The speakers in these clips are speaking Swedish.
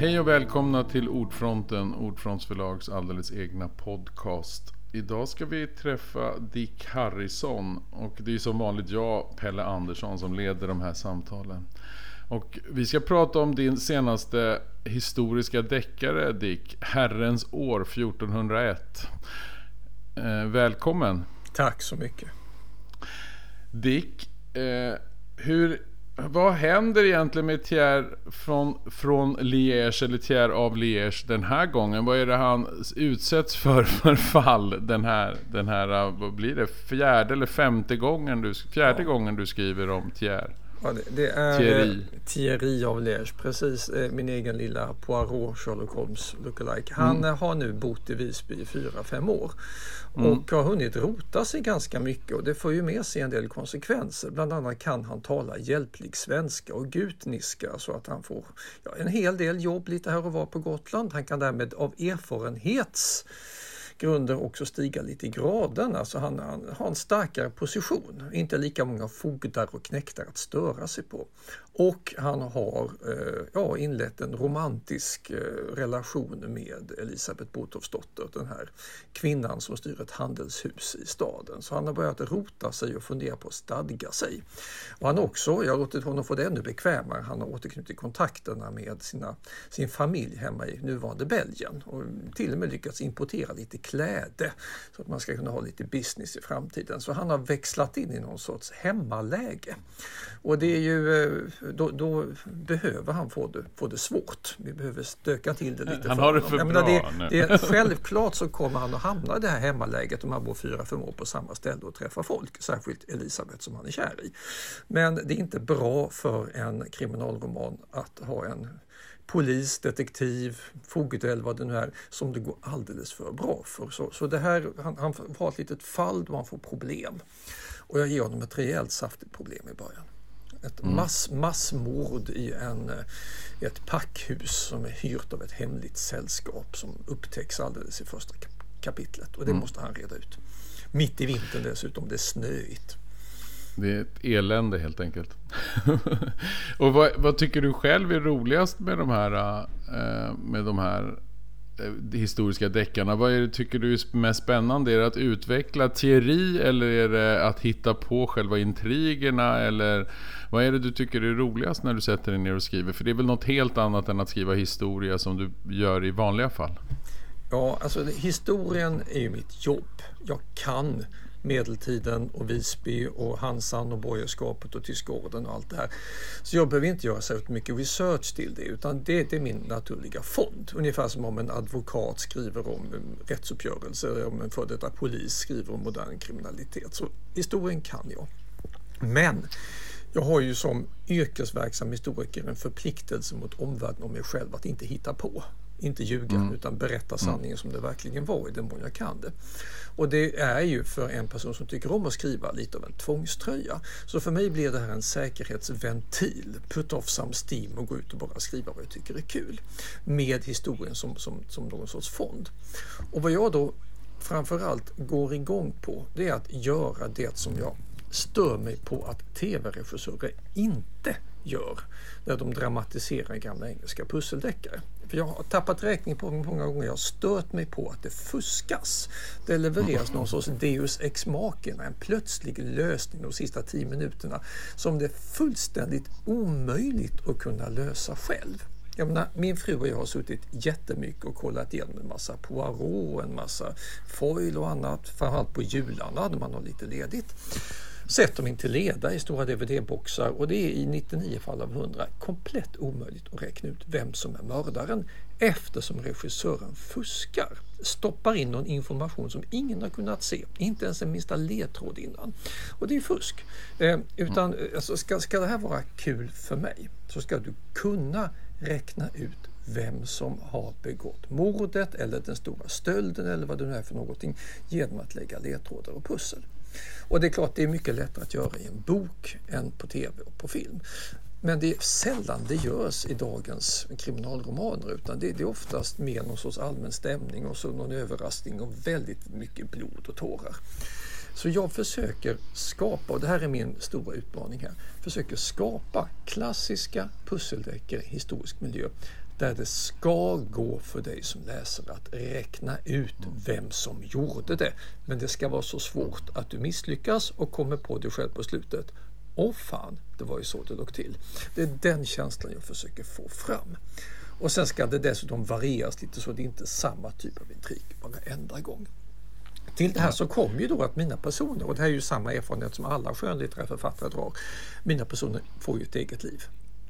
Hej och välkomna till Ordfronten, Ordfrontsförlags alldeles egna podcast. Idag ska vi träffa Dick Harrison och det är som vanligt jag, Pelle Andersson, som leder de här samtalen. Och vi ska prata om din senaste historiska deckare Dick, Herrens år 1401. Eh, välkommen! Tack så mycket! Dick, eh, hur vad händer egentligen med Thier från, från Liège eller Thier av Liège den här gången? Vad är det han utsätts för för fall den här, den här vad blir det, fjärde eller femte gången du, fjärde ja. gången du skriver om Thier? Ja, det, det är Thierry. Thierry av Liège, precis. Eh, min egen lilla Poirot Sherlock Holmes lookalike. Han mm. har nu bott i Visby i fyra, fem år mm. och har hunnit rota sig ganska mycket och det får ju med sig en del konsekvenser. Bland annat kan han tala hjälplig svenska och gutniska så att han får ja, en hel del jobb lite här och var på Gotland. Han kan därmed av erfarenhets grunder också stiga lite i graden. Alltså han, han, har en starkare position, inte lika många fogdar och knäktar att störa sig på. Och han har eh, ja, inlett en romantisk eh, relation med Elisabeth Botofsdotter, den här kvinnan som styr ett handelshus i staden. Så han har börjat rota sig och fundera på att stadga sig. Och han också, jag har låtit honom få det ännu bekvämare, han har återknutit kontakterna med sina, sin familj hemma i nuvarande Belgien och till och med lyckats importera lite kläde så att man ska kunna ha lite business i framtiden. Så han har växlat in i någon sorts hemmaläge. Och det är ju eh, då, då, behöver han få det, få det svårt. Vi behöver stöka till det lite. Han har det för Jag bra det, nu. Det, självklart så kommer han att hamna i det här hemmaläget om han bor fyra, fem år på samma ställe och träffar folk. Särskilt Elisabeth som han är kär i. Men det är inte bra för en kriminalroman att ha en polis, detektiv, fogdel, vad det nu är, som det går alldeles för bra för. Så, så det här, han, han har ett litet fall då han får problem. Och jag ger honom ett rejält saftigt problem i början. Ett mm. mass, massmord i en, eh, ett packhus som är hyrt av ett hemligt sällskap som upptäcks alldeles i första kapitlet och det mm. måste han reda ut. Mitt i vintern dessutom, det är snöigt. Det är ett elände helt enkelt. och vad, vad, tycker du själv är roligast med de här, eh, med de här eh, historiska deckarna. Vad är det, tycker du är mest spännande? Är det att utveckla teori eller är det att hitta på själva intrigerna? Eller vad är det du tycker är roligast när du sätter dig ner och skriver? För det är väl något helt annat än att skriva historia som du gör i vanliga fall? Ja, alltså historien är ju mitt jobb. Jag kan medeltiden och Visby och Hansan och borgerskapet och Tyskorden och allt det här. Så jag behöver inte göra särskilt mycket research till det utan det, det är min naturliga fond. Ungefär som om en advokat skriver om rättsuppgörelser, om en före detta polis skriver om modern kriminalitet. Så historien kan jag. Men jag har ju som yrkesverksam historiker en förpliktelse mot omvärlden och mig själv att inte hitta på. Inte ljuga mm. utan berätta mm. sanningen mm. som det verkligen var i den mån jag kan det. Och det är ju för en person som tycker om att skriva lite av en tvångströja. Så för mig blir det här en säkerhetsventil. Put off some steam och gå ut och bara skriva vad jag tycker är kul. Med historien som, som, som någon sorts fond. Och vad jag då framförallt går igång på det är att göra det som jag stör mig på att tv-regissörer inte gör när de dramatiserar gamla engelska pusseldeckare. För jag har tappat räkning på hur många gånger jag har stört mig på att det fuskas. Det levereras någon sorts deus ex machina, en plötslig lösning de sista tio minuterna som det är fullständigt omöjligt att kunna lösa själv. Jag menar, min fru och jag har suttit jättemycket och kollat igenom en massa Poirot, en massa foil och annat. Framförallt på jularna när man har lite ledigt sett dem inte leda i stora DVD-boxar och det är i 99 fall av 100 komplett omöjligt att räkna ut vem som är mördaren eftersom regissören fuskar. Stoppar in någon information som ingen har kunnat se, inte ens en minsta ledtråd innan. Och det är fusk. Eh, utan eh, alltså, ska, ska det här vara kul för mig så ska du kunna räkna ut vem som har begått mordet eller den stora stölden eller vad det nu är för någonting genom att lägga ledtrådar och pussel. Och det är klart, det är mycket lättare att göra i en bok än på tv och på film. Men det är sällan det görs i dagens kriminalromaner utan det, är oftast mer någon sorts allmän stämning och så någon överraskning och väldigt mycket blod och tårar. Så jag försöker skapa, och det här är min stora utmaning här, försöker skapa klassiska pusseldeckare i historisk miljö där det ska gå för dig som läsare att räkna ut vem som gjorde det. Men det ska vara så svårt att du misslyckas och kommer på dig själv på slutet. Åh fan, det var ju så det låg till. Det är den känslan jag försöker få fram. Och sen ska det dessutom varieras lite så det är inte samma typ av intrig varenda gång. Till det här så kommer ju då att mina personer, och det här är ju samma erfarenhet som alla skönlitterära författare drar, mina personer får ju ett eget liv.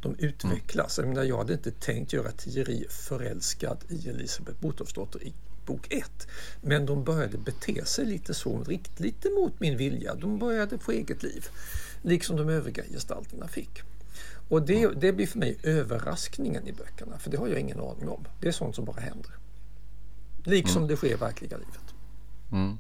De utvecklas. Mm. Jag, menar, jag hade inte tänkt göra Thierry förälskad i Elisabeth Botolfsdotter i bok 1. Men de började bete sig lite så, lite mot min vilja. De började få eget liv. Liksom de övriga gestalterna fick. Och det, det blir för mig överraskningen i böckerna, för det har jag ingen aning om. Det är sånt som bara händer. Liksom mm. det sker i verkliga livet. Mm.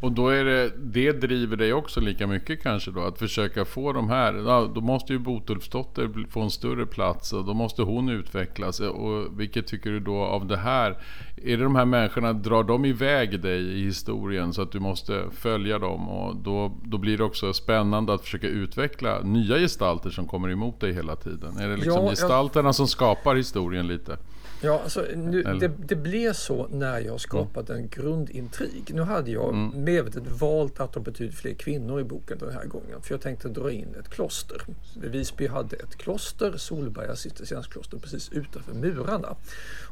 Och då är det, det driver dig också lika mycket kanske då? Att försöka få de här, då måste ju Botulfsdotter få en större plats och då måste hon utvecklas. Och vilket tycker du då av det här? Är det de här människorna, drar de iväg dig i historien så att du måste följa dem? Och då, då blir det också spännande att försöka utveckla nya gestalter som kommer emot dig hela tiden. Är det liksom ja, gestalterna jag... som skapar historien lite? Ja, alltså, nu, det, det, blev så när jag skapade en grundintrig. Nu hade jag mm. medvetet valt att ha betydligt fler kvinnor i boken den här gången. För jag tänkte dra in ett kloster. Visby hade ett kloster, Solberga cistercienskloster, precis utanför murarna.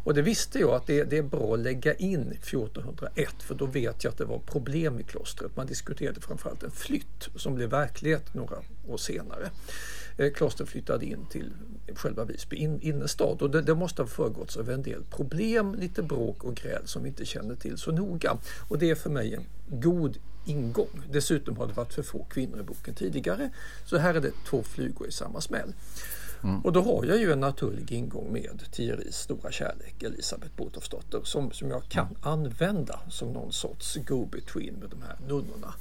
Och det visste jag att det, det, är bra att lägga in 1401 för då vet jag att det var problem i klostret. Man diskuterade framförallt en flytt som blev verklighet några år senare. Eh, klostret flyttade in till själva Visby in, innerstad och det, det, måste ha föregåtts av en del problem, lite bråk och gräl som vi inte känner till så noga. Och det är för mig en god ingång. Dessutom har det varit för få kvinnor i boken tidigare så här är det två flugor i samma smäll. Mm. Och då har jag ju en naturlig ingång med Thierrys stora kärlek Elisabeth Botolfsdotter som, som jag kan mm. använda som någon sorts go-between med de här nunnorna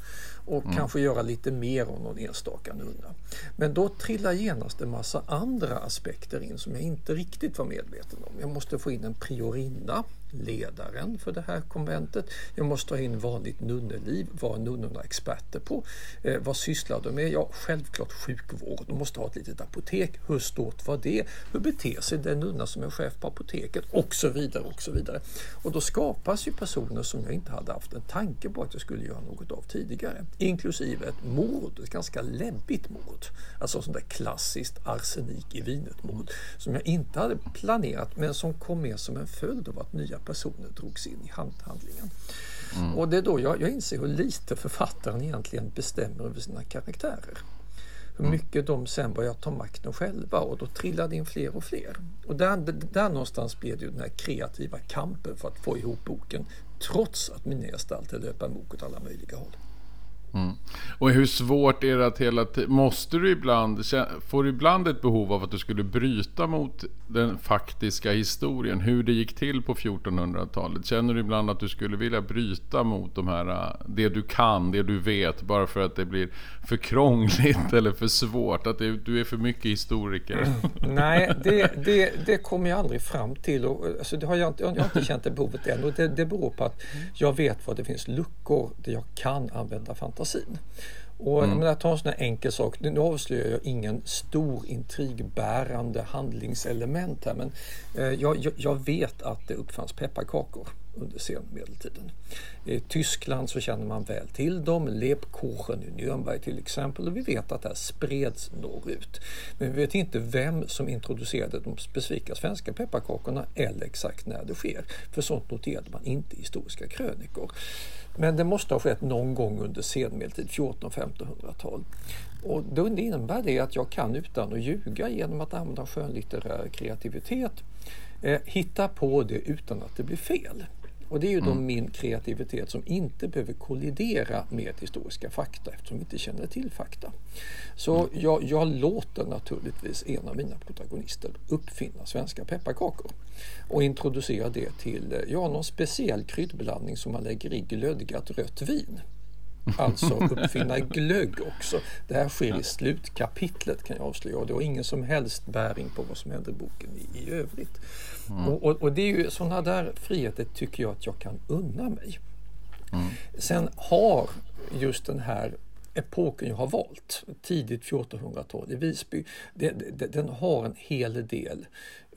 och mm. kanske göra lite mer om någon enstaka nunna. Men då trillar genast en massa andra aspekter in som jag inte riktigt var medveten om. Jag måste få in en priorinna ledaren för det här konventet. Jag måste ha in vanligt nunneliv. Vad är nunnorna experter på? Eh, vad sysslar de med? Ja, självklart sjukvård. De måste ha ett litet apotek. Hur stort var det? Hur beter sig den nunna som är chef på apoteket? Och så vidare och så vidare. Och då skapas ju personer som jag inte hade haft en tanke på att jag skulle göra något av tidigare. Inklusive ett mord, ett ganska läbbigt mord. Alltså sånt där klassiskt arsenik i vinet mord. Som jag inte hade planerat men som kom med som en följd av att nya personer drogs in i handlingen. Mm. Och det är då jag, jag inser hur lite författaren egentligen bestämmer över sina karaktärer. Hur mm. mycket de sen börjar ta makten själva och då trillar det in fler och fler. Och där, där någonstans blir det ju den här kreativa kampen för att få ihop boken trots att mina gestalter löper amok åt alla möjliga håll. Mm. Och hur svårt är det att hela tiden... Måste du ibland... Får du ibland ett behov av att du skulle bryta mot den faktiska historien? Hur det gick till på 1400-talet? Känner du ibland att du skulle vilja bryta mot de här... Äh, det du kan, det du vet. Bara för att det blir för krångligt eller för svårt? Att det, du är för mycket historiker? Nej, det, det, det kommer jag aldrig fram till. Och, alltså, det har jag, inte, jag har inte känt det behovet än. Och det, det beror på att jag vet var det finns luckor där jag kan använda fantasi fantasin. Och mm. jag tar en sån här enkel sak. Nu avslöjar jag ingen stor intrigbärande handlingselement här men eh, jag, jag, vet att det uppfanns pepparkakor under senmedeltiden. I Tyskland så känner man väl till dem, Lebkuchen i Nürnberg till exempel och vi vet att det här spreds norrut. Men vi vet inte vem som introducerade de specifika svenska pepparkakorna eller exakt när det sker. För sånt noterade man inte i historiska krönikor. Men det måste ha skett någon gång under senmedeltid, 1400-1500-tal. Och då innebär det att jag kan utan att ljuga genom att använda skönlitterär kreativitet eh, hitta på det utan att det blir fel. Och det är ju då mm. min kreativitet som inte behöver kollidera med historiska fakta eftersom vi inte känner till fakta. Så mm. jag, jag låter naturligtvis en av mina protagonister uppfinna svenska pepparkakor och introducera det till ja, någon speciell kryddblandning som man lägger i glödgat rött vin. Alltså uppfinna glögg också. Det här sker i slutkapitlet kan jag avslöja och det har ingen som helst bäring på vad som händer i boken i, i övrigt. Mm. Och, och, och, det är ju sådana där friheter tycker jag att jag kan unna mig. Mm. Sen har just den här epoken jag har valt, tidigt 1400-tal i Visby, det, det, den har en hel del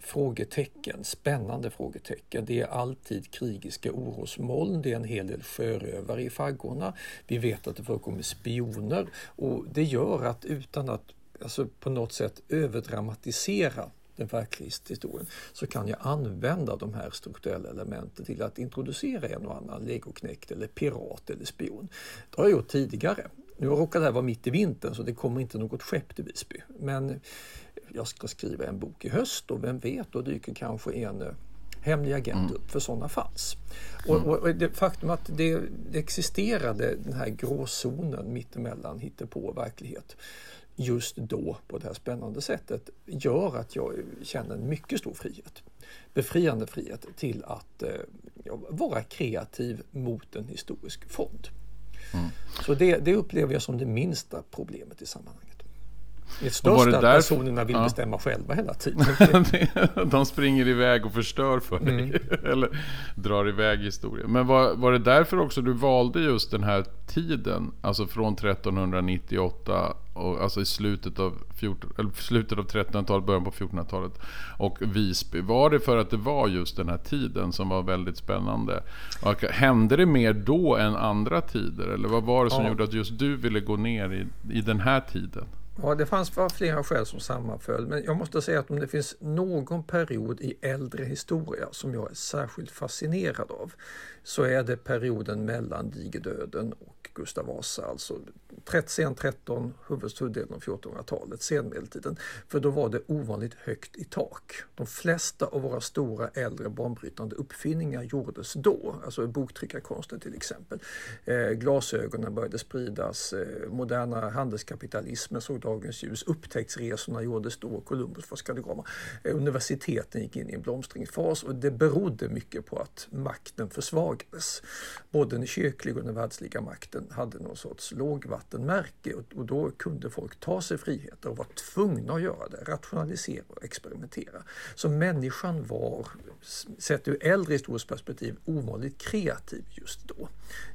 frågetecken, spännande frågetecken. Det är alltid krigiska orosmoln, det är en hel del sjörövare i faggorna. Vi vet att det förekommer spioner och det gör att utan att alltså på något sätt överdramatisera den verkliga historien så kan jag använda de här strukturella elementen till att introducera en och annan legoknekt eller pirat eller spion. Det har jag gjort tidigare. Nu råkar det här vara mitt i vintern så det kommer inte något skepp till Visby. Men jag ska skriva en bok i höst och vem vet, då dyker kanske en eh, hemlig agent mm. upp för sådana fanns. Och, mm. och, det faktum att det, det existerade den här gråzonen mittemellan hittepå och verklighet just då på det här spännande sättet gör att jag känner en mycket stor frihet. Befriande frihet till att eh, vara kreativ mot en historisk fond. Mm. Så det, det upplever jag som det minsta problemet i sammanhanget. Det är störst att därför... personerna vill ja. bestämma själva hela tiden. de springer iväg och förstör för dig. Mm. Eller drar iväg historien. Men var, var det därför också du valde just den här tiden? Alltså från 1398 och, alltså i slutet av, 14, eller slutet av 1300-talet, början på 1400-talet. Och Visby. Var det för att det var just den här tiden som var väldigt spännande? Och, hände det mer då än andra tider? Eller vad var det som ja. gjorde att just du ville gå ner i, i den här tiden? Ja, det fanns flera skäl som sammanföll, men jag måste säga att om det finns någon period i äldre historia som jag är särskilt fascinerad av så är det perioden mellan digerdöden och Gustav Vasa, alltså sen 13, huvuddelen av 1400-talet, senmedeltiden. För då var det ovanligt högt i tak. De flesta av våra stora äldre banbrytande uppfinningar gjordes då, alltså boktryckarkonsten till exempel. Eh, glasögonen började spridas, eh, moderna handelskapitalismen såg dagens ljus, upptäcktsresorna gjordes då, Columbus var skandinaver. Eh, universiteten gick in i en blomstringsfas och det berodde mycket på att makten försvagades. Både den kyrkliga och den världsliga makten hade någon sorts lågvattenmärke och då kunde folk ta sig friheter och var tvungna att göra det, rationalisera och experimentera. Så människan var, sett ur äldre historiskt perspektiv, ovanligt kreativ just då.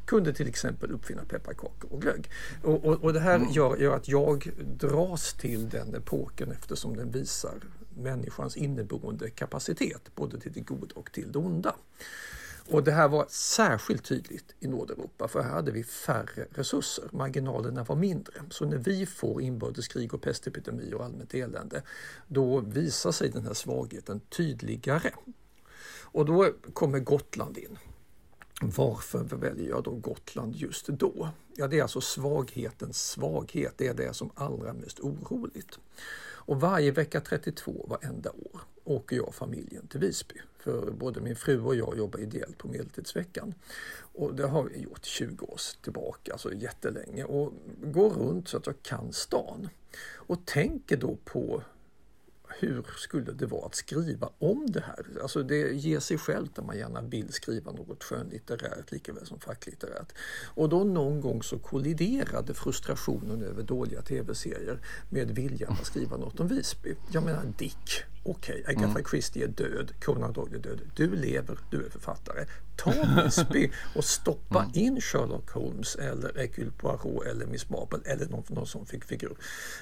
Kunde till exempel uppfinna pepparkakor och glögg. Och, och, och det här mm. gör, gör att jag dras till den epoken eftersom den visar människans inneboende kapacitet, både till det goda och till det onda. Och det här var särskilt tydligt i Nordeuropa för här hade vi färre resurser, marginalerna var mindre. Så när vi får inbördeskrig och pestepidemi och allmänt elände, då visar sig den här svagheten tydligare. Och då kommer Gotland in. Varför väljer jag då Gotland just då? Ja, det är alltså svaghetens svaghet, det är det som allra mest oroligt. Och varje vecka 32 varenda år åker jag och familjen till Visby. För både min fru och jag jobbar ideellt på Medeltidsveckan. Och det har vi gjort 20 år tillbaka, alltså jättelänge. Och går runt så att jag kan stan. Och tänker då på hur skulle det vara att skriva om det här? Alltså det ger sig självt att man gärna vill skriva något skönlitterärt likaväl som facklitterärt. Och då någon gång så kolliderade frustrationen över dåliga tv-serier med viljan att skriva något om Visby. Jag menar Dick, okej, okay, Agatha mm. Christie är död, Conan Doyle är död, du lever, du är författare. Ta Visby och stoppa mm. in Sherlock Holmes eller Hercule Poirot eller Miss Marple eller någon, någon sån figur.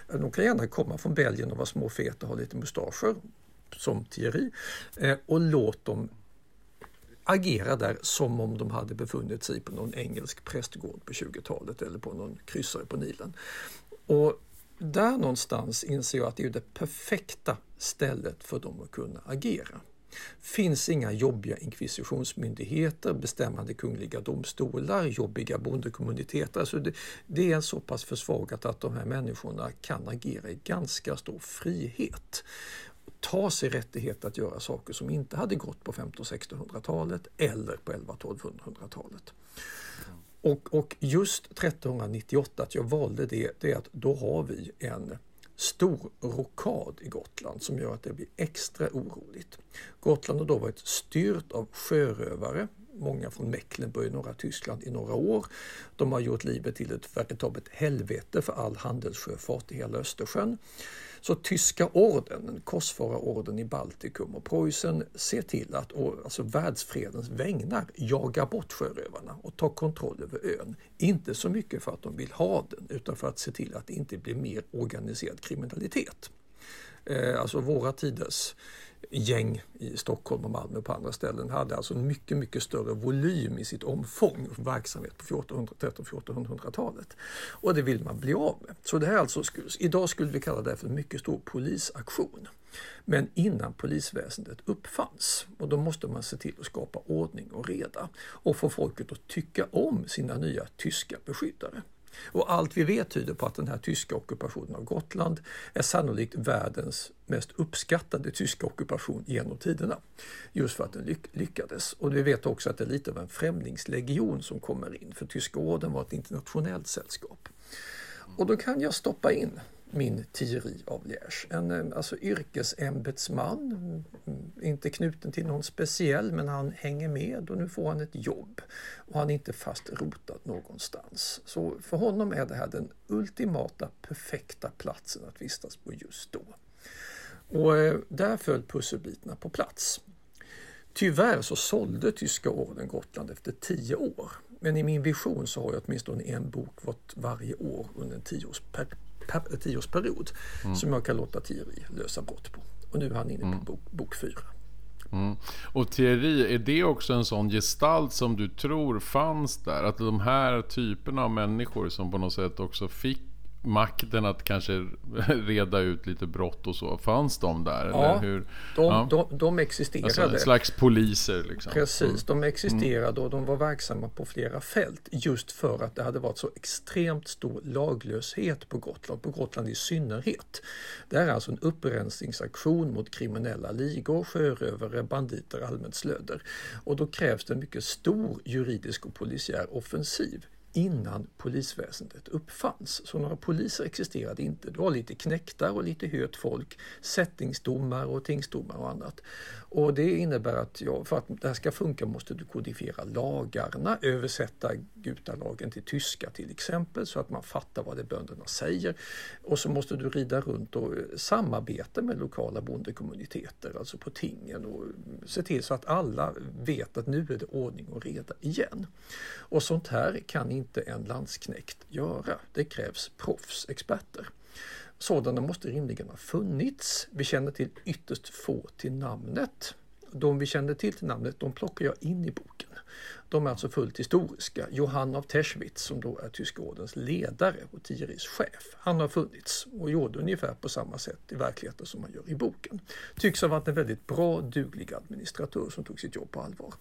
De kan gärna komma från Belgien och vara små feta och ha lite mustascher som Thierry eh, och låt dem agera där som om de hade befunnit sig på någon engelsk prästgård på 20-talet eller på någon kryssare på Nilen. Och där någonstans inser jag att det är det perfekta stället för dem att kunna agera. Finns inga jobbiga inkvisitionsmyndigheter, bestämmande kungliga domstolar, jobbiga bondekommuniteter. Alltså det, det är så pass försvagat att de här människorna kan agera i ganska stor frihet ta sig rättighet att göra saker som inte hade gått på 1500 1600-talet eller på 1100-1200-talet. Och, och just 1398, att jag valde det, det är att då har vi en stor rokad i Gotland som gör att det blir extra oroligt. Gotland har då varit styrt av sjörövare, många från Mecklenburg i norra Tyskland i några år. De har gjort livet till ett veritabelt helvete för all handelssjöfart i hela Östersjön. Så tyska orden, den korsfararorden i Baltikum och Preussen ser till att alltså världsfredens vägnar jaga bort sjörövarna och ta kontroll över ön. Inte så mycket för att de vill ha den utan för att se till att det inte blir mer organiserad kriminalitet. Eh, alltså våra tiders gäng i Stockholm och Malmö och på andra ställen hade alltså en mycket, mycket större volym i sitt omfång och verksamhet på 1400-1400-talet. Och det vill man bli av med. Så det här alltså, idag skulle vi kalla det för en mycket stor polisaktion. Men innan polisväsendet uppfanns. Och då måste man se till att skapa ordning och reda och få folket att tycka om sina nya tyska beskyddare. Och allt vi vet tyder på att den här tyska ockupationen av Gotland är sannolikt världens mest uppskattade tyska ockupation genom tiderna. Just för att den lyckades. Och vi vet också att det är lite av en främlingslegion som kommer in, för Tyska orden var ett internationellt sällskap. Och då kan jag stoppa in min teori av Liège. En alltså, yrkesämbetsman, mm, inte knuten till någon speciell men han hänger med och nu får han ett jobb. Och han är inte fast rotad någonstans. Så för honom är det här den ultimata, perfekta platsen att vistas på just då. Och eh, där föll pusselbitarna på plats. Tyvärr så sålde Tyska orden Gotland efter tio år. Men i min vision så har jag åtminstone en bok varje år under en tioårsperiod tioårsperiod mm. som jag kan låta Thierry lösa brott på. Och nu är han inne på mm. bok, bok fyra. Mm. Och Thierry, är det också en sån gestalt som du tror fanns där? Att de här typerna av människor som på något sätt också fick makten att kanske reda ut lite brott och så. Fanns de där? Ja, eller hur? De, ja. de, de existerade. Alltså en slags poliser liksom. Precis, mm. de existerade och de var verksamma på flera fält just för att det hade varit så extremt stor laglöshet på Gotland, på Gotland i synnerhet. Det är alltså en upprensningsaktion mot kriminella ligor, sjörövare, banditer, allmänt slöder. Och då krävs det en mycket stor juridisk och polisiär offensiv innan polisväsendet uppfanns. Så några poliser existerade inte. Du har lite knäktar och lite hört folk, sättningsdomar och tingsdomar och annat. Och det innebär att ja, för att det här ska funka måste du kodifiera lagarna, översätta gutalagen till tyska till exempel så att man fattar vad det bönderna säger. Och så måste du rida runt och eh, samarbeta med lokala bondekommuniteter, alltså på tingen och se till så att alla vet att nu är det ordning och reda igen. Och sånt här kan inte en landsknäckt göra. Det krävs proffsexperter. Sådana måste rimligen ha funnits. Vi känner till ytterst få till namnet. De vi känner till till namnet, de plockar jag in i boken. De är alltså fullt historiska. Johann av Teschwitz som då är Tyska ordens ledare och Tieris chef. Han har funnits och gjorde ungefär på samma sätt i verkligheten som man gör i boken. Tycks ha varit en väldigt bra, duglig administratör som tog sitt jobb på allvar.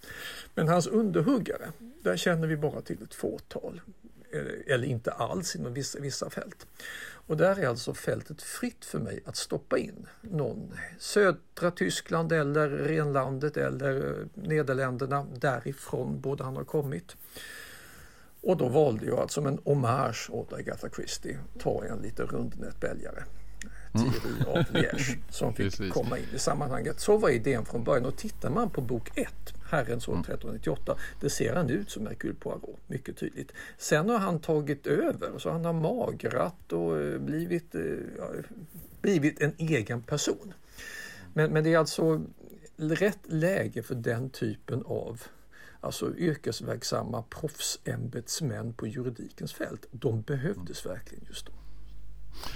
Men hans underhuggare, där känner vi bara till ett fåtal. Eh, eller inte alls inom vissa, vissa fält. Och där är alltså fältet fritt för mig att stoppa in någon. Södra Tyskland eller renlandet eller eh, Nederländerna, därifrån borde han ha kommit. Och då valde jag alltså som en hommage åt Agatha Christie ta en lite rundnätbälgare. Thierry av Liège som fick komma in i sammanhanget. Så var idén från början och tittar man på bok 1, Herrens år 1398, mm. det ser han ut som Hercule Poirot, mycket tydligt. Sen har han tagit över, så han har magrat och eh, blivit, eh, ja, blivit en egen person. Men, men det är alltså rätt läge för den typen av alltså yrkesverksamma proffsämbetsmän på juridikens fält. De behövdes verkligen just då.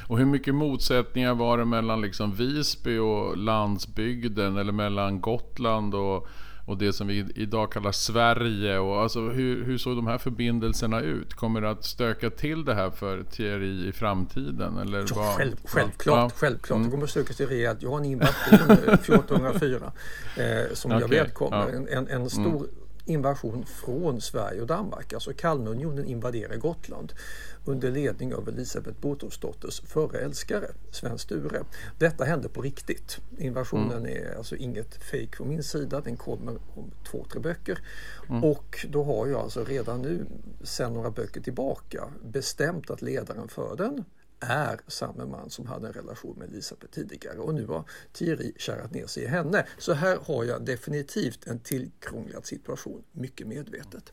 Och hur mycket motsättningar var det mellan liksom Visby och landsbygden eller mellan Gotland och, och det som vi idag kallar Sverige? Och alltså, hur, hur såg de här förbindelserna ut? Kommer det att stöka till det här för Thierry i framtiden? Eller ja, vad, själv, självklart. Ja. självklart. Mm. Det kommer att stöka till rejält. Jag har en invasion 1404 eh, som okay. jag vet kommer. Ja. En, en, en stor mm invasion från Sverige och Danmark. Alltså Kalmarunionen invaderar Gotland under ledning av Elisabeth Båthofsdotters förre älskare Sven Sture. Detta hände på riktigt. Invasionen mm. är alltså inget fake från min sida. Den kommer om två, tre böcker. Mm. Och då har jag alltså redan nu, sedan några böcker tillbaka, bestämt att ledaren för den är samma man som hade en relation med Elisabeth tidigare och nu har Thierry kärat ner sig i henne. Så här har jag definitivt en tillkrånglad situation, mycket medvetet.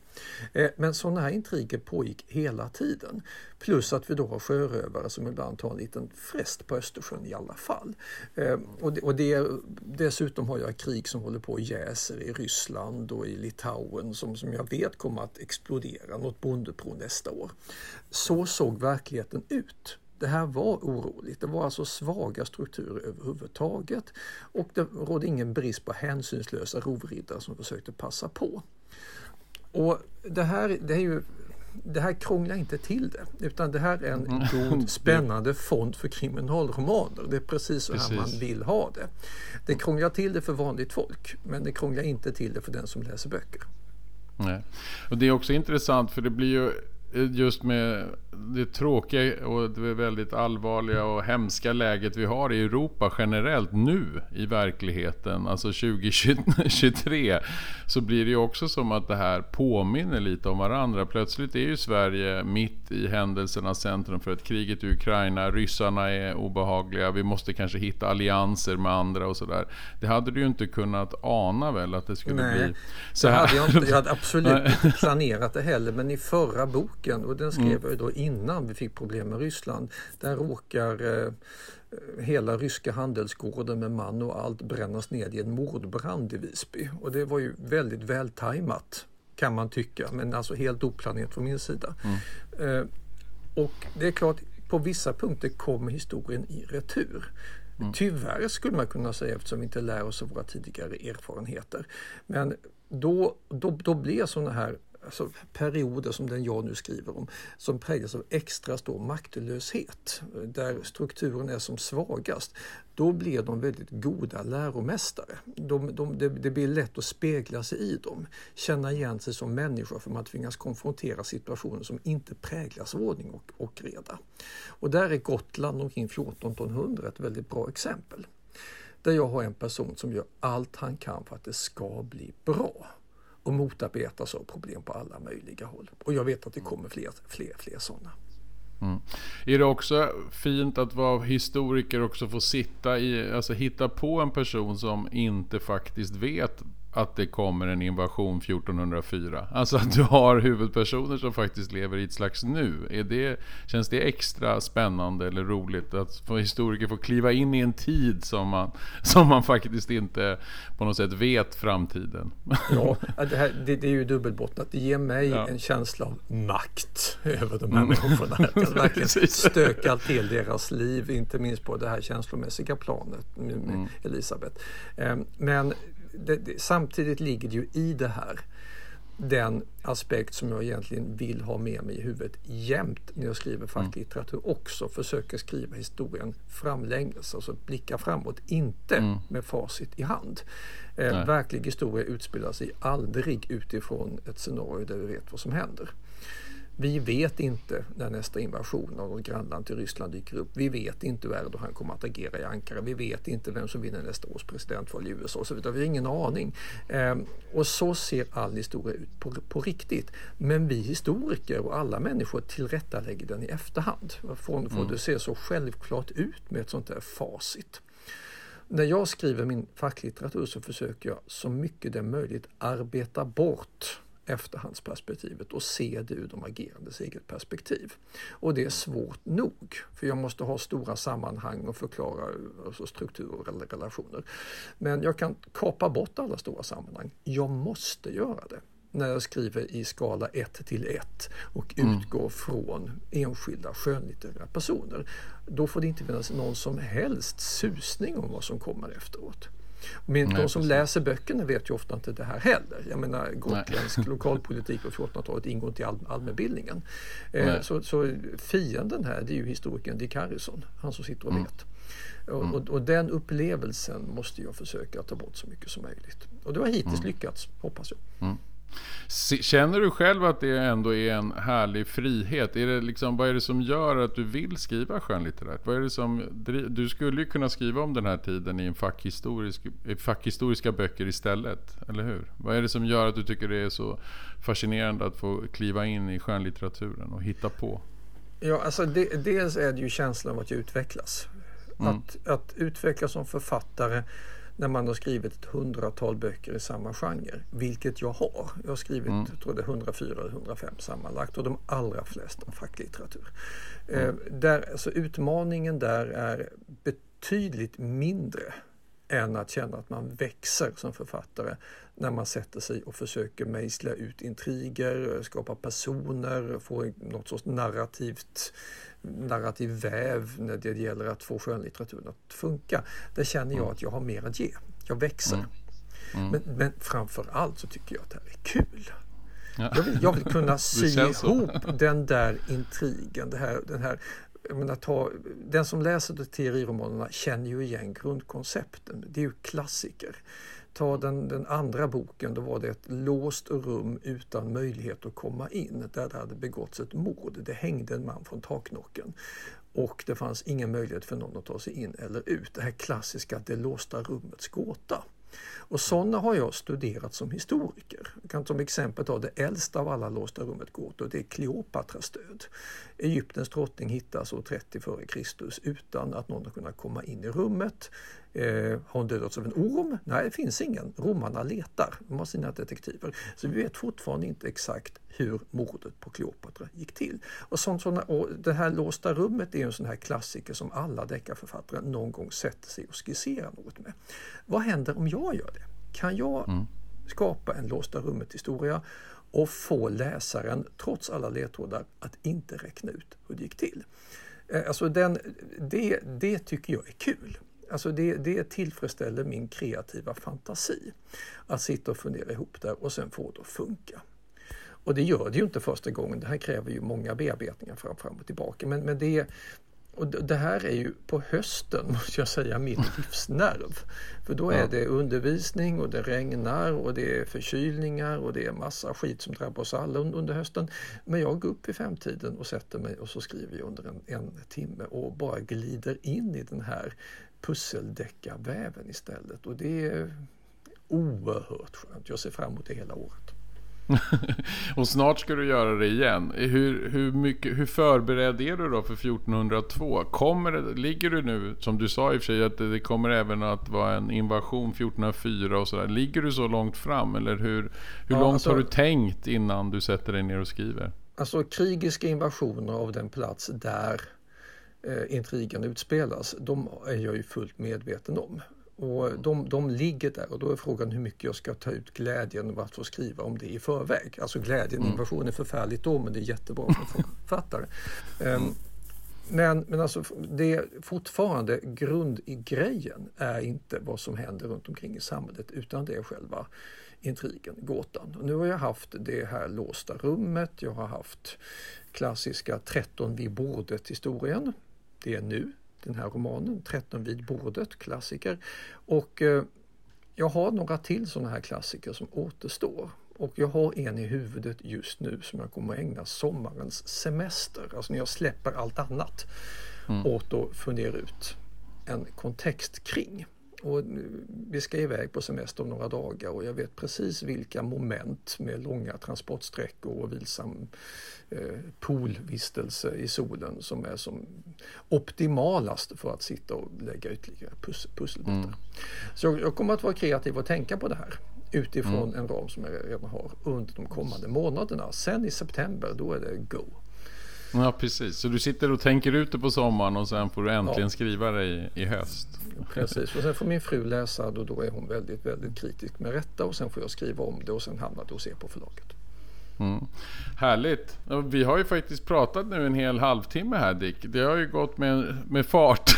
Eh, men sådana här intriger pågick hela tiden. Plus att vi då har sjörövare som ibland tar en liten frest på Östersjön i alla fall. Ehm, och det, och det, dessutom har jag krig som håller på och jäser i Ryssland och i Litauen som, som jag vet kommer att explodera, något bondeprov nästa år. Så såg verkligheten ut det här var oroligt. Det var alltså svaga strukturer överhuvudtaget och det rådde ingen brist på hänsynslösa rovriddare som försökte passa på. Och det här, det är ju det här krånglar inte till det utan det här är en mm. god spännande fond för kriminalromaner. Det är precis så precis. här man vill ha det. Det krånglar till det för vanligt folk men det krånglar inte till det för den som läser böcker. Nej. Och Det är också intressant för det blir ju just med det tråkiga och det väldigt allvarliga och hemska läget vi har i Europa generellt nu i verkligheten, alltså 2023, så blir det ju också som att det här påminner lite om varandra. Plötsligt är ju Sverige mitt i händelsernas centrum för ett kriget i Ukraina, ryssarna är obehagliga, vi måste kanske hitta allianser med andra och sådär. Det hade du ju inte kunnat ana väl att det skulle Nej, bli så här. Hade jag, inte, jag hade absolut inte planerat det heller, men i förra boken, och den skrev mm. jag då innan vi fick problem med Ryssland. Där råkar eh, hela ryska handelsgården med man och allt brännas ned i en mordbrand i Visby. Och det var ju väldigt vältajmat kan man tycka, men alltså helt oplanerat från min sida. Mm. Eh, och det är klart, på vissa punkter kommer historien i retur. Mm. Tyvärr skulle man kunna säga eftersom vi inte lär oss av våra tidigare erfarenheter. Men då, då, då blir sådana här alltså perioder som den jag nu skriver om, som präglas av extra stor maktlöshet, där strukturen är som svagast, då blir de väldigt goda läromästare. De, de, det, det blir lätt att spegla sig i dem, känna igen sig som människa för man tvingas konfrontera situationer som inte präglas av ordning och, och reda. Och där är Gotland omkring 1400 ett väldigt bra exempel. Där jag har en person som gör allt han kan för att det ska bli bra och motarbetas av problem på alla möjliga håll. Och jag vet att det kommer fler, fler, fler sådana. Mm. Är det också fint att vara historiker och också få sitta i, alltså hitta på en person som inte faktiskt vet att det kommer en invasion 1404. Alltså att du har huvudpersoner som faktiskt lever i ett slags nu. Är det, känns det extra spännande eller roligt att få historiker få kliva in i en tid som man, som man faktiskt inte på något sätt vet framtiden? Ja, det, här, det, det är ju dubbelbottnat. Det ger mig ja. en känsla av makt över de här mm. människorna. Jag kan verkligen stöka till deras liv, inte minst på det här känslomässiga planet med mm. Elisabeth. Ehm, men det, det, samtidigt ligger det ju i det här den aspekt som jag egentligen vill ha med mig i huvudet jämt när jag skriver facklitteratur mm. också. Försöker skriva historien framlänges, alltså blicka framåt, inte mm. med facit i hand. Eh, verklig historia utspelar sig aldrig utifrån ett scenario där vi vet vad som händer. Vi vet inte när nästa invasion av något grannland till Ryssland dyker upp. Vi vet inte hur Erdogan kommer att agera i Ankara. Vi vet inte vem som vinner nästa års presidentval i USA och så vidare. Vi har ingen aning. Ehm, och så ser all historia ut på, på riktigt. Men vi historiker och alla människor tillrättalägger den i efterhand. Från får mm. det se så självklart ut med ett sånt där facit. När jag skriver min facklitteratur så försöker jag så mycket det är möjligt arbeta bort efterhandsperspektivet och se det ur de agerandes eget perspektiv. Och det är svårt nog, för jag måste ha stora sammanhang och förklara alltså strukturer eller relationer. Men jag kan kapa bort alla stora sammanhang. Jag måste göra det när jag skriver i skala 1 till 1 och mm. utgår från enskilda skönlitterära personer. Då får det inte finnas någon som helst susning om vad som kommer efteråt. Men Nej, de som precis. läser böckerna vet ju ofta inte det här heller. Jag menar gotländsk lokalpolitik på 1400-talet ingår inte i all, allmänbildningen. Eh, så, så, fienden här det är ju historikern Dick Harrison, han som sitter och mm. vet. Och, mm. och, och, den upplevelsen måste jag försöka ta bort så mycket som möjligt. Och det har hittills mm. lyckats, hoppas jag. Mm. Känner du själv att det ändå är en härlig frihet? Är det liksom, vad är det som gör att du vill skriva skönlitterärt? Vad är det som, du skulle ju kunna skriva om den här tiden i en fackhistorisk, fackhistoriska böcker istället, eller hur? Vad är det som gör att du tycker det är så fascinerande att få kliva in i skönlitteraturen och hitta på? Ja, alltså det, dels är det ju känslan av att utvecklas. Mm. Att, att utvecklas som författare när man har skrivit ett hundratal böcker i samma genre, vilket jag har. Jag har skrivit mm. tror det 104 eller 105 sammanlagt och de allra flesta facklitteratur. Mm. Eh, där, alltså, utmaningen där är betydligt mindre än att känna att man växer som författare när man sätter sig och försöker mejsla ut intriger, skapa personer, få något sorts narrativt narrativ väv när det gäller att få skönlitteraturen att funka. Där känner jag mm. att jag har mer att ge. Jag växer. Mm. Mm. Men, men framför allt så tycker jag att det här är kul. Ja. Jag, vill, jag, vill, kunna sy ihop den där intrigen. Det här, den här menar, ta, den som läser teoriromanerna känner ju igen grundkoncepten. Det är ju klassiker. Ta den, den andra boken, då var det ett låst rum utan möjlighet att komma in. Där det hade begåtts ett mord. Det hängde en man från taknocken. Och det fanns ingen möjlighet för någon att ta sig in eller ut. Det här klassiska det låsta rummets gåta. Och sådana har jag studerat som historiker. Jag kan som exempel ta det äldsta av alla låsta rummet gåtor, det är Kleopatras död. Egyptens drottning hittas år 30 f.Kr. utan att någon har kunnat komma in i rummet. Eh, har hon dödats av en orm? Nej, det finns ingen. Romarna letar. De har sina detektiver. Så vi vet fortfarande inte exakt hur mordet på Kleopatra gick till. Och, sånt, såna, och det här låsta rummet är en sån här klassiker som alla deckarförfattare någon gång sätter sig och skisserar något med. Vad händer om jag gör det? Kan jag mm. skapa en låsta rummet-historia och få läsaren, trots alla ledtrådar, att inte räkna ut hur det gick till? Eh, alltså den, det, det tycker jag är kul. Alltså det, det tillfredsställer min kreativa fantasi. Att sitta och fundera ihop det och sen få det att funka. Och det gör det ju inte första gången. Det här kräver ju många bearbetningar fram, fram och tillbaka. Men, men det, och det här är ju på hösten, måste jag säga, mitt livsnerv. För då är det undervisning och det regnar och det är förkylningar och det är massa skit som drabbar oss alla under hösten. Men jag går upp i femtiden och sätter mig och så skriver jag under en, en timme och bara glider in i den här pusseldeckarväven istället. Och det är oerhört skönt. Jag ser fram emot det hela året. och snart ska du göra det igen. Hur, hur, mycket, hur förberedd är du då för 1402? Kommer det, ligger du nu, som du sa i och för sig, att det kommer även att vara en invasion 1404 och sådär. Ligger du så långt fram? Eller hur, hur ja, långt alltså, har du tänkt innan du sätter dig ner och skriver? Alltså krigiska invasioner av den plats där eh, intrigen utspelas, de är jag ju fullt medveten om. Och de, de ligger där och då är frågan hur mycket jag ska ta ut glädjen av att få skriva om det i förväg. Alltså glädjen, mm. invasion är förfärligt då men det är jättebra som författare. Um, men, men alltså det fortfarande grundgrejen är inte vad som händer runt omkring i samhället utan det är själva intrigen, gåtan. Och nu har jag haft det här låsta rummet, jag har haft klassiska 13 vid bordet historien. Det är nu den här romanen, 13 vid bordet, klassiker. Och eh, jag har några till sådana här klassiker som återstår. Och jag har en i huvudet just nu som jag kommer att ägna sommarens semester, alltså när jag släpper allt annat, mm. åt att fundera ut en kontext kring. Och vi ska iväg på semester om några dagar och jag vet precis vilka moment med långa transportsträckor och vilsam eh, poolvistelse i solen som är som optimalast för att sitta och lägga ytterligare pus pusselbitar. Mm. Så jag kommer att vara kreativ och tänka på det här utifrån mm. en ram som jag redan har under de kommande månaderna. Sen i september, då är det go. Ja, precis. Så du sitter och tänker ut det på sommaren och sen får du äntligen ja. skriva det i, i höst? Precis, och sen får min fru läsa det och då är hon väldigt, väldigt kritisk med rätta och sen får jag skriva om det och sen hamnar det hos er på förlaget. Mm. Härligt. Vi har ju faktiskt pratat nu en hel halvtimme här Dick. Det har ju gått med, med fart.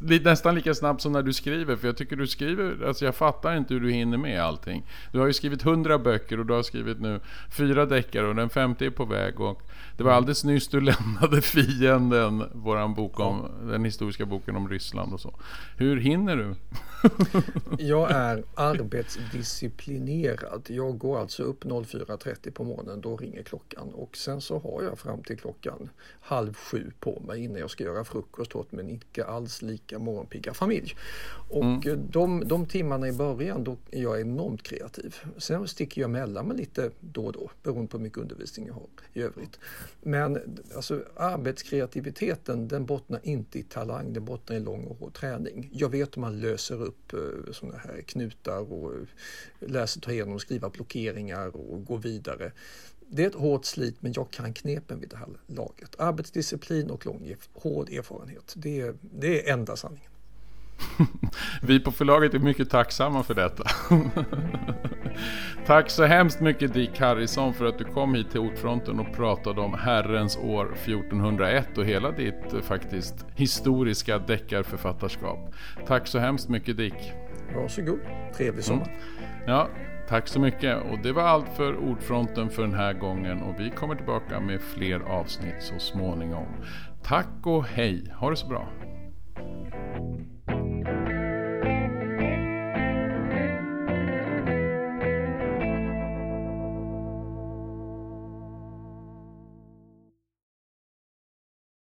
Nästan lika snabbt som när du skriver. För jag tycker du skriver, alltså jag fattar inte hur du hinner med allting. Du har ju skrivit hundra böcker och du har skrivit nu fyra deckare och den femte är på väg. Och det var alldeles nyss du lämnade Fienden, våran bok om, den historiska boken om Ryssland och så. Hur hinner du? jag är arbetsdisciplinerad. Jag går alltså upp 04.30 på morgonen, då ringer klockan och sen så har jag fram till klockan halv sju på mig innan jag ska göra frukost åt min icke alls lika morgonpigga familj. Och mm. de, de timmarna i början då är jag enormt kreativ. Sen sticker jag emellan mig lite då och då beroende på hur mycket undervisning jag har i övrigt. Men alltså, arbetskreativiteten den bottnar inte i talang, den bottnar i lång och hård träning. Jag vet hur man löser upp uh, sådana här knutar och uh, läser, tar igenom, skriva blockeringar och går vidare. Det är ett hårt slit men jag kan knepen vid det här laget. Arbetsdisciplin och lång hård erfarenhet. Det är, det är enda sanningen. Vi på förlaget är mycket tacksamma för detta. Tack så hemskt mycket Dick Harrison för att du kom hit till Ordfronten och pratade om Herrens år 1401 och hela ditt eh, faktiskt historiska deckarförfattarskap. Tack så hemskt mycket Dick. Varsågod, trevlig sommar. Mm. Ja, Tack så mycket och det var allt för Ordfronten för den här gången och vi kommer tillbaka med fler avsnitt så småningom. Tack och hej, ha det så bra!